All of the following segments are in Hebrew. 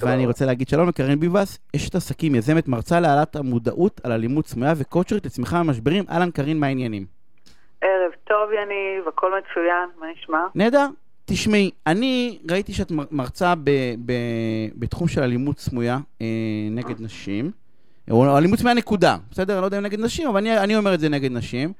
ואני רוצה להגיד שלום לקרן ביבס, אשת עסקים, יזמת, מרצה להעלאת המודעות על אלימות סמויה וקוצ'רית לצמיחה במשברים. אהלן קרין, מה העניינים? ערב טוב יניב, הכל מצוין, מה נשמע? נהדר. תשמעי, אני ראיתי שאת מרצה ב, ב, בתחום של אלימות סמויה אה, נגד נשים, או אלימות סמויה נקודה, בסדר? אני לא יודע אם נגד נשים, אבל אני, אני אומר את זה נגד נשים.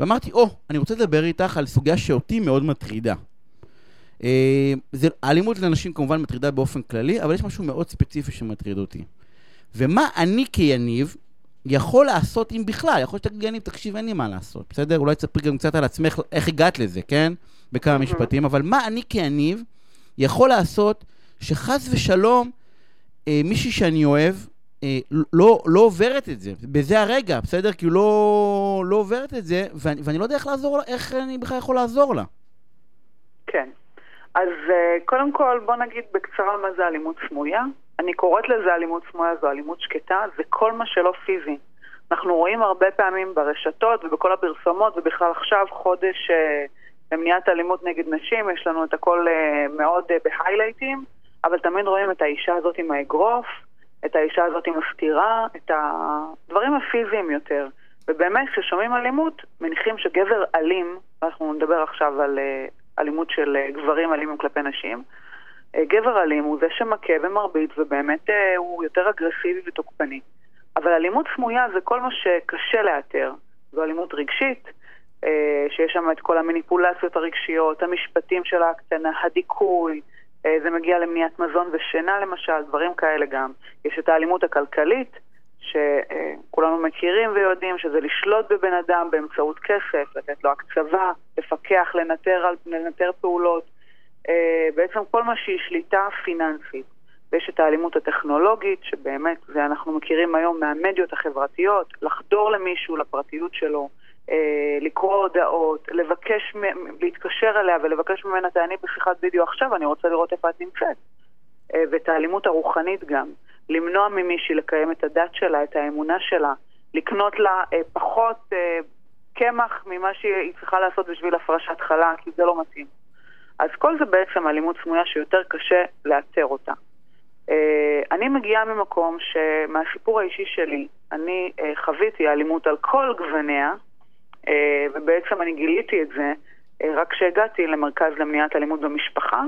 ואמרתי, או, oh, אני רוצה לדבר איתך על סוגיה שאותי מאוד מטרידה. אה, זה, האלימות לנשים כמובן מטרידה באופן כללי, אבל יש משהו מאוד ספציפי שמטריד אותי. ומה אני כיניב יכול לעשות, אם בכלל, יכול להיות שתגיד יניב, תקשיב, אין לי מה לעשות, בסדר? אולי תספרי גם קצת על עצמך, איך הגעת לזה, כן? בכמה משפטים, אבל מה אני כיניב יכול לעשות שחס ושלום אה, מישהי שאני אוהב אה, לא, לא עוברת את זה, בזה הרגע, בסדר? כי הוא לא, לא עוברת את זה, ואני, ואני לא יודע איך לעזור לה, איך אני בכלל יכול לעזור לה. כן. אז אה, קודם כל, בוא נגיד בקצרה מה זה אלימות סמויה. אני קוראת לזה אלימות סמויה, זו אלימות שקטה, זה כל מה שלא פיזי. אנחנו רואים הרבה פעמים ברשתות ובכל הפרסומות, ובכלל עכשיו חודש אה, למניעת אלימות נגד נשים, יש לנו את הכל אה, מאוד בהיילייטים, אבל תמיד רואים את האישה הזאת עם האגרוף, את האישה הזאת עם הסטירה, את הדברים הפיזיים יותר. ובאמת, כששומעים אלימות, מניחים שגבר אלים, ואנחנו נדבר עכשיו על אלימות של אה, גברים אלימים כלפי נשים, אה, גבר אלים הוא זה שמכה ומרביץ ובאמת אה, הוא יותר אגרסיבי ותוקפני. אבל אלימות סמויה זה כל מה שקשה לאתר. זו אלימות רגשית, שיש שם את כל המניפולציות הרגשיות, המשפטים של ההקטנה, הדיכוי, זה מגיע למניעת מזון ושינה למשל, דברים כאלה גם. יש את האלימות הכלכלית, שכולנו מכירים ויודעים שזה לשלוט בבן אדם באמצעות כסף, לתת לו הקצבה, לפקח, לנטר, לנטר פעולות. אה, בעצם כל מה שהיא שליטה פיננסית. ויש את האלימות הטכנולוגית, שבאמת, זה אנחנו מכירים היום מהמדיות החברתיות, לחדור למישהו, לפרטיות שלו, אה, לקרוא הודעות, לבקש, להתקשר אליה ולבקש ממנה, תעני בשיחת וידאו עכשיו, אני רוצה לראות איפה את נמצאת. אה, ואת האלימות הרוחנית גם, למנוע ממישהי לקיים את הדת שלה, את האמונה שלה, לקנות לה פחות קמח ממה שהיא צריכה לעשות בשביל הפרשת חלה, כי זה לא מתאים. אז כל זה בעצם אלימות סמויה שיותר קשה לאתר אותה. Uh, אני מגיעה ממקום שמהסיפור האישי שלי, אני uh, חוויתי אלימות על כל גווניה, uh, ובעצם אני גיליתי את זה uh, רק כשהגעתי למרכז למניעת אלימות במשפחה.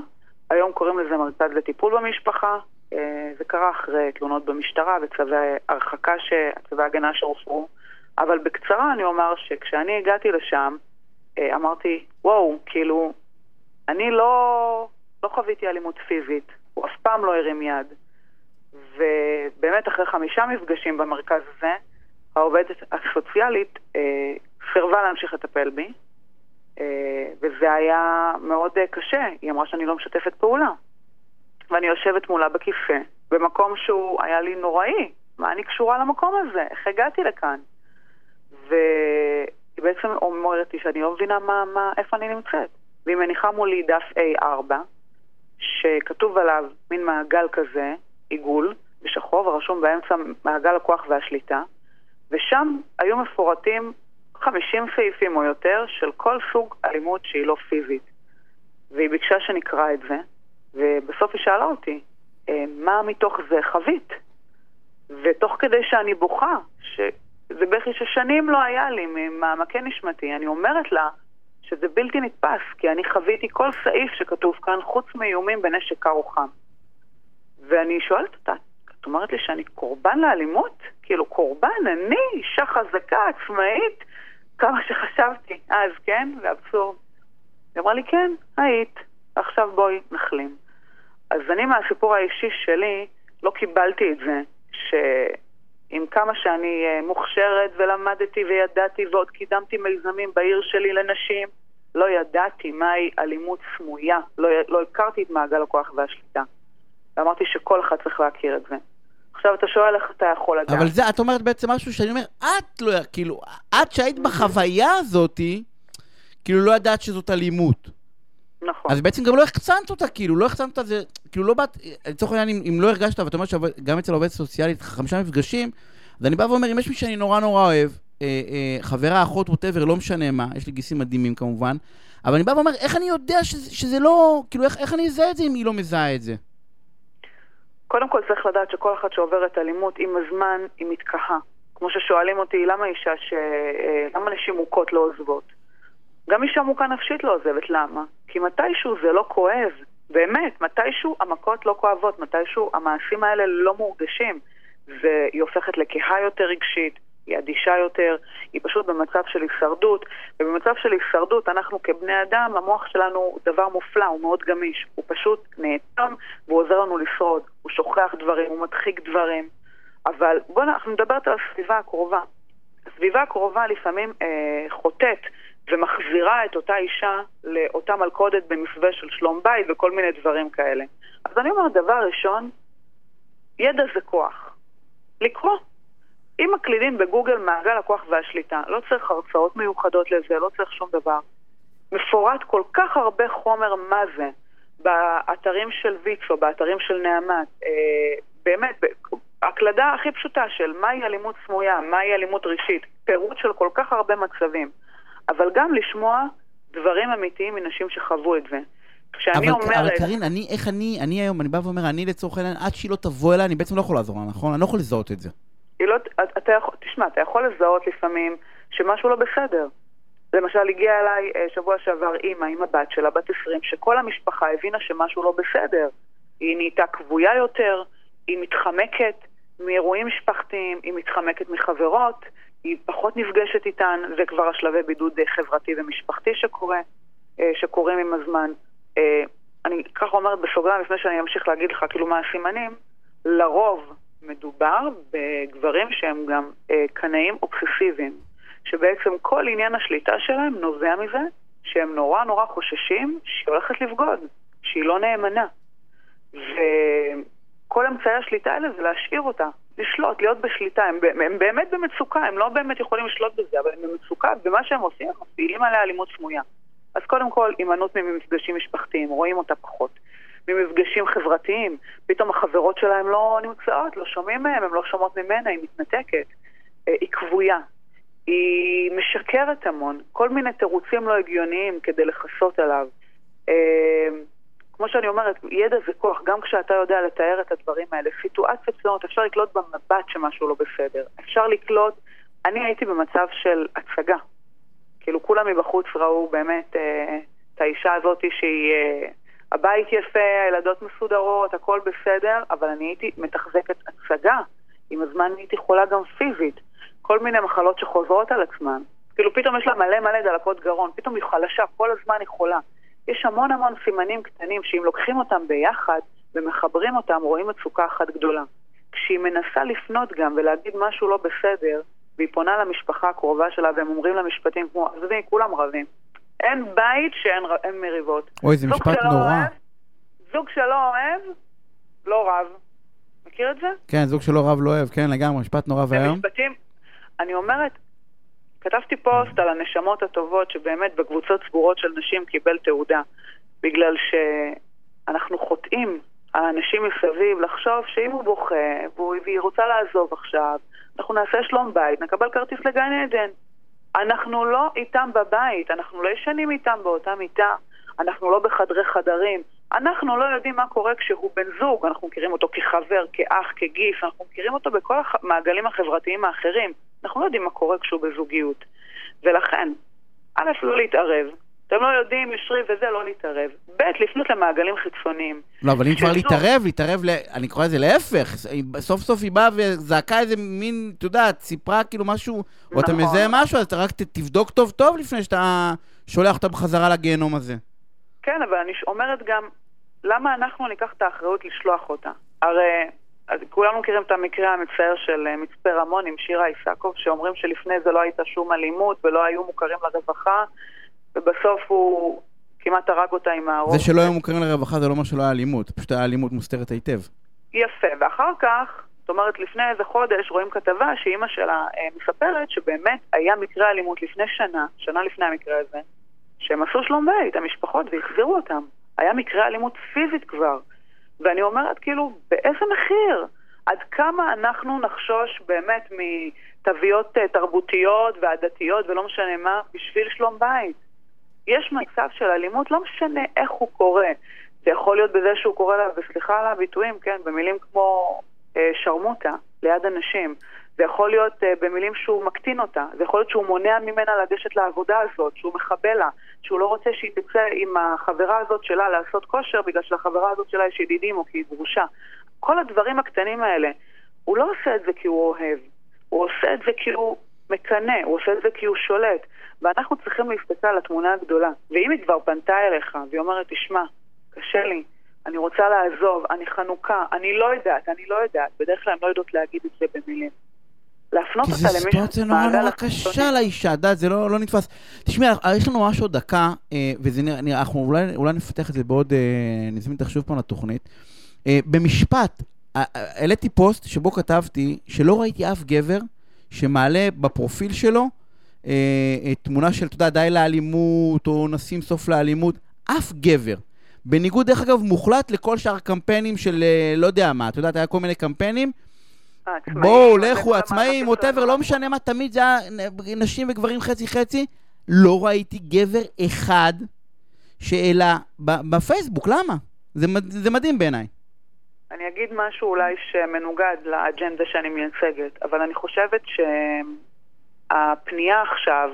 היום קוראים לזה מרכז לטיפול במשפחה. Uh, זה קרה אחרי תלונות במשטרה וצווי הרחקה, צווי הגנה שהופרו. אבל בקצרה אני אומר שכשאני הגעתי לשם, uh, אמרתי, וואו, כאילו, אני לא, לא חוויתי אלימות פיזית, הוא אף פעם לא הרים יד. ובאמת אחרי חמישה מפגשים במרכז הזה, העובדת הסוציאלית אה, סירבה להמשיך לטפל בי, אה, וזה היה מאוד אה, קשה. היא אמרה שאני לא משתפת פעולה. ואני יושבת מולה בכיסא, במקום שהוא היה לי נוראי. מה אני קשורה למקום הזה? איך הגעתי לכאן? והיא בעצם אומרת לי שאני לא מבינה מה, מה, איפה אני נמצאת. והיא מניחה מולי דף A4, שכתוב עליו מין מעגל כזה, עיגול, בשחור, ורשום באמצע מעגל הכוח והשליטה, ושם היו מפורטים 50 סעיפים או יותר של כל סוג אלימות שהיא לא פיזית. והיא ביקשה שנקרא את זה, ובסוף היא שאלה אותי, אה, מה מתוך זה חווית? ותוך כדי שאני בוכה, שזה בכי ששנים לא היה לי ממעמקי נשמתי, אני אומרת לה, שזה בלתי נתפס, כי אני חוויתי כל סעיף שכתוב כאן, חוץ מאיומים בנשק קר או חם. ואני שואלת אותה, את אומרת לי שאני קורבן לאלימות? כאילו, קורבן, אני, אישה חזקה, עצמאית, כמה שחשבתי אז, כן? זה אבסורד. היא אמרה לי, כן, היית, עכשיו בואי נחלים. אז אני מהסיפור האישי שלי לא קיבלתי את זה, ש... עם כמה שאני אה, מוכשרת ולמדתי וידעתי ועוד קידמתי מיזמים בעיר שלי לנשים, לא ידעתי מהי אלימות סמויה, לא, לא הכרתי את מעגל הכוח והשליטה. ואמרתי שכל אחד צריך להכיר את זה. עכשיו אתה שואל איך אתה יכול לדעת. אבל זה, את אומרת בעצם משהו שאני אומר, את לא, כאילו, את שהיית בחוויה הזאתי, כאילו לא ידעת שזאת אלימות. נכון. אז בעצם גם לא החצנת אותה, כאילו, לא החצנת את זה, כאילו לא באת, לצורך העניין, אם, אם לא הרגשת, ואתה אומר שגם אצל עובדת סוציאלית חמישה מפגשים, אז אני בא ואומר, אם יש מי שאני נורא נורא אוהב, אה, אה, חברה, אחות, ווטאבר, לא משנה מה, יש לי גיסים מדהימים כמובן, אבל אני בא ואומר, איך אני יודע שזה, שזה לא, כאילו, איך, איך אני אזהה את זה אם היא לא מזהה את זה? קודם כל צריך לדעת שכל אחת שעוברת אלימות, עם הזמן היא מתקהה. כמו ששואלים אותי, למה אישה ש... אה, למה נשים מוכות לא עוזבות? גם אישה מוכה נפשית לא עוזבת, למה? כי מתישהו זה לא כואב. באמת, מתישהו המכות לא כואבות, מתישהו המעשים האלה לא מורגשים. והיא הופכת לקהה יותר רגשית, היא אדישה יותר, היא פשוט במצב של הישרדות, ובמצב של הישרדות אנחנו כבני אדם, המוח שלנו הוא דבר מופלא, הוא מאוד גמיש, הוא פשוט נאטם והוא עוזר לנו לשרוד, הוא שוכח דברים, הוא מדחיק דברים, אבל בואו אנחנו מדברת על הסביבה הקרובה. הסביבה הקרובה לפעמים אה, חוטאת ומחזירה את אותה אישה לאותה מלכודת במסווה של שלום בית וכל מיני דברים כאלה. אז אני אומרת, דבר ראשון, ידע זה כוח. לקרוא. אם מקלידים בגוגל מעגל הכוח והשליטה, לא צריך הרצאות מיוחדות לזה, לא צריך שום דבר. מפורט כל כך הרבה חומר מה זה באתרים של ויצו, באתרים של נעמת. אה, באמת, הקלדה הכי פשוטה של מהי אלימות סמויה, מהי אלימות רגשית, פירוט של כל כך הרבה מצבים. אבל גם לשמוע דברים אמיתיים מנשים שחוו את זה. כשאני אבל, אומרת... אבל קארין, אני, איך אני, אני היום, אני בא ואומר, אני לצורך העניין, עד שהיא לא תבוא אליי, אני בעצם לא יכול לעזור לה, נכון? אני לא יכול לזהות את זה. לא, אתה יכול, תשמע, אתה יכול לזהות לפעמים שמשהו לא בסדר. למשל, הגיעה אליי אה, שבוע שעבר אימא עם הבת שלה, בת 20, שכל המשפחה הבינה שמשהו לא בסדר. היא נהייתה כבויה יותר, היא מתחמקת מאירועים משפחתיים, היא מתחמקת מחברות, היא פחות נפגשת איתן, וכבר השלבי בידוד אה, חברתי ומשפחתי שקורה, אה, שקורים עם הזמן. אני ככה אומרת בסוגריים, לפני שאני אמשיך להגיד לך כאילו מה הסימנים, לרוב מדובר בגברים שהם גם אה, קנאים אובססיביים, שבעצם כל עניין השליטה שלהם נובע מזה שהם נורא נורא חוששים שהיא הולכת לבגוד, שהיא לא נאמנה. וכל אמצעי השליטה האלה זה להשאיר אותה, לשלוט, להיות בשליטה. הם, הם באמת במצוקה, הם לא באמת יכולים לשלוט בזה, אבל הם במצוקה, ומה שהם עושים, הם מפעילים עליה אלימות סמויה. אז קודם כל, הימנעות ממפגשים משפחתיים, רואים אותה פחות. ממפגשים חברתיים, פתאום החברות שלהם לא נמצאות, לא שומעים מהם, הן לא שומעות ממנה, היא מתנתקת. אה, היא כבויה. היא משקרת המון, כל מיני תירוצים לא הגיוניים כדי לכסות עליו. כמו שאני אומרת, ידע זה כוח, גם כשאתה יודע לתאר את הדברים האלה. סיטואציות שונות, אפשר לקלוט במבט שמשהו לא בסדר. אפשר לקלוט, אני הייתי במצב של הצגה. כאילו כולם מבחוץ ראו באמת אה, את האישה הזאת שהיא... אה, הבית יפה, הילדות מסודרות, הכל בסדר, אבל אני הייתי מתחזקת הצגה. עם הזמן הייתי חולה גם פיזית. כל מיני מחלות שחוזרות על עצמן. כאילו פתאום יש לה מלא מלא דלקות גרון, פתאום היא חלשה, כל הזמן היא חולה. יש המון המון סימנים קטנים שאם לוקחים אותם ביחד ומחברים אותם, רואים מצוקה אחת גדולה. כשהיא מנסה לפנות גם ולהגיד משהו לא בסדר, והיא פונה למשפחה הקרובה שלה והם אומרים לה משפטים כמו, עזבי, כולם רבים. אין בית שאין מריבות. אוי, זה משפט נורא. אוהב, זוג שלא אוהב, לא רב. מכיר את זה? כן, זוג שלא רב לא אוהב, כן, לגמרי, משפט נורא ואיום. אני אומרת, כתבתי פוסט על הנשמות הטובות שבאמת בקבוצות סגורות של נשים קיבל תעודה, בגלל שאנחנו חוטאים, האנשים מסביב, לחשוב שאם הוא בוכה והיא רוצה לעזוב עכשיו, אנחנו נעשה שלום בית, נקבל כרטיס לגן עדן. אנחנו לא איתם בבית, אנחנו לא ישנים איתם באותה מיטה, אנחנו לא בחדרי חדרים, אנחנו לא יודעים מה קורה כשהוא בן זוג, אנחנו מכירים אותו כחבר, כאח, כגיס, אנחנו מכירים אותו בכל המעגלים החברתיים האחרים, אנחנו לא יודעים מה קורה כשהוא בזוגיות. ולכן, א', לא להתערב, אתם לא יודעים, ישרי וזה, לא להתערב. ב', לפנות למעגלים חיצוניים. לא, אבל אם כבר להתערב, להתערב, ל... אני קורא לזה להפך. סוף סוף היא באה וזעקה איזה מין, אתה יודע, סיפרה כאילו משהו, או אתה נכון. מזהה משהו, אז אתה רק תבדוק טוב טוב לפני שאתה שולח אותה בחזרה לגיהנום הזה. כן, אבל אני אומרת גם, למה אנחנו ניקח את האחריות לשלוח אותה? הרי אז כולנו מכירים את המקרה המצער של אה, מצפה רמון עם שירה איסקוב, שאומרים שלפני זה לא הייתה שום אלימות ולא היו מוכרים לרווחה, ובסוף הוא כמעט הרג אותה עם הארוך. זה שלא היו מוכרים לרווחה זה לא אומר שלא היה אלימות, פשוט היה אלימות מוסתרת היטב. יפה, ואחר כך, זאת אומרת לפני איזה חודש רואים כתבה שאימא שלה אה, מספרת שבאמת היה מקרה אלימות לפני שנה, שנה לפני המקרה הזה, שהם עשו שלום בית, המשפחות, והחזירו אותם. היה מקרה אלימות פיזית כבר. ואני אומרת, כאילו, באיזה מחיר? עד כמה אנחנו נחשוש באמת מתוויות אה, תרבותיות ועדתיות ולא משנה מה, בשביל שלום בית? יש מצב של אלימות, לא משנה איך הוא קורה. זה יכול להיות בזה שהוא קורא לה, וסליחה על הביטויים, כן, במילים כמו אה, שרמוטה ליד אנשים. זה יכול להיות uh, במילים שהוא מקטין אותה, זה יכול להיות שהוא מונע ממנה לגשת לעבודה הזאת, שהוא מחבל לה, שהוא לא רוצה שהיא תצא עם החברה הזאת שלה לעשות כושר בגלל שלחברה הזאת שלה יש ידידים או כי היא גרושה. כל הדברים הקטנים האלה, הוא לא עושה את זה כי הוא אוהב, הוא עושה את זה כי הוא מקנא, הוא עושה את זה כי הוא שולט. ואנחנו צריכים להסתכל על התמונה הגדולה. ואם היא כבר פנתה אליך והיא אומרת, תשמע, קשה לי, אני רוצה לעזוב, אני חנוכה, אני לא יודעת, אני לא יודעת. בדרך כלל הן לא יודעות להגיד את זה במילים. להפנות אותה למישהו... כי זו סיטואציה נורא נורא קשה לאישה, דת, זה לא, לא נתפס. תשמעי, יש לנו ממש עוד דקה, אה, וזה נראה, אנחנו אולי, אולי נפתח את זה בעוד, אה, נזמין אותך שוב פעם לתוכנית. אה, במשפט, העליתי פוסט שבו כתבתי שלא ראיתי אף גבר שמעלה בפרופיל שלו תמונה של, אתה יודע, די לאלימות, או נשים סוף לאלימות, אף גבר. בניגוד, דרך אגב, מוחלט לכל שאר הקמפיינים של לא יודע מה, אתה יודע, היה כל מיני קמפיינים. בואו, לכו, עצמאים, ווטאבר, לא משנה מה, תמיד זה היה נשים וגברים חצי חצי. לא ראיתי גבר אחד שהעלה בפייסבוק, למה? זה, זה מדהים בעיניי. אני אגיד משהו אולי שמנוגד לאג'נדה שאני מייצגת, אבל אני חושבת שהפנייה עכשיו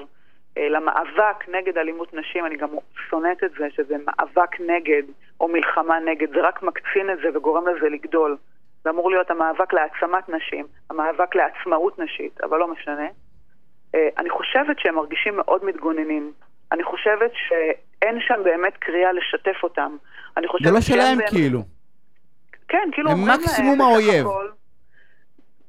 אה, למאבק נגד אלימות נשים, אני גם שונאת את זה, שזה מאבק נגד או מלחמה נגד, זה רק מקצין את זה וגורם לזה לגדול. זה אמור להיות המאבק להעצמת נשים, המאבק לעצמאות נשית, אבל לא משנה. אה, אני חושבת שהם מרגישים מאוד מתגוננים. אני חושבת שאין שם באמת קריאה לשתף אותם. זה לא שלהם באמת... כאילו. כן, כאילו אומרים להם... הם מקסימום האויב.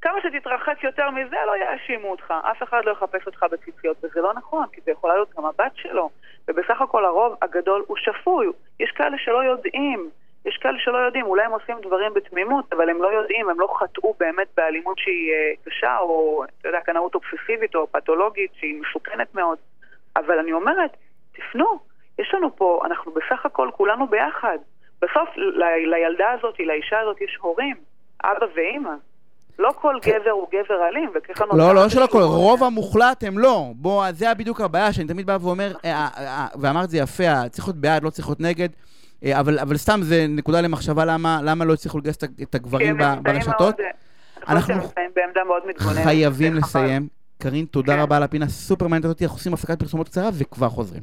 כמה שתתרחק יותר מזה, לא יאשימו אותך. אף אחד לא יחפש אותך בציציות, וזה לא נכון, כי זה יכול להיות גם הבת שלו. ובסך הכל הרוב הגדול הוא שפוי. יש כאלה שלא יודעים. יש כאלה שלא יודעים, אולי הם עושים דברים בתמימות, אבל הם לא יודעים, הם לא חטאו באמת באלימות שהיא אה, קשה, או, אתה יודע, קנאות אובססיבית או פתולוגית שהיא מסוכנת מאוד. אבל אני אומרת, תפנו, יש לנו פה, אנחנו בסך הכל כולנו ביחד. בסוף ל, לילדה הזאת, לאישה הזאת, יש הורים, אבא ואימא. לא כל כן. גבר הוא גבר אלים, וככה נוצר... לא, לא שלא כל, רוב המוחלט הם לא. בוא, זה בדיוק הבעיה, שאני תמיד בא ואומר, אה, אה, ואמרת זה יפה, צריך להיות בעד, לא צריך להיות נגד. אה, אבל, אבל סתם זה נקודה למחשבה למה, למה לא הצליחו לגייס את הגברים ברשתות. אנחנו חייבים לסיים. קרין, תודה כן. רבה על הפינה סופר מעניינת אותי, אנחנו עושים הפסקת פרסומות קצרה וכבר חוזרים.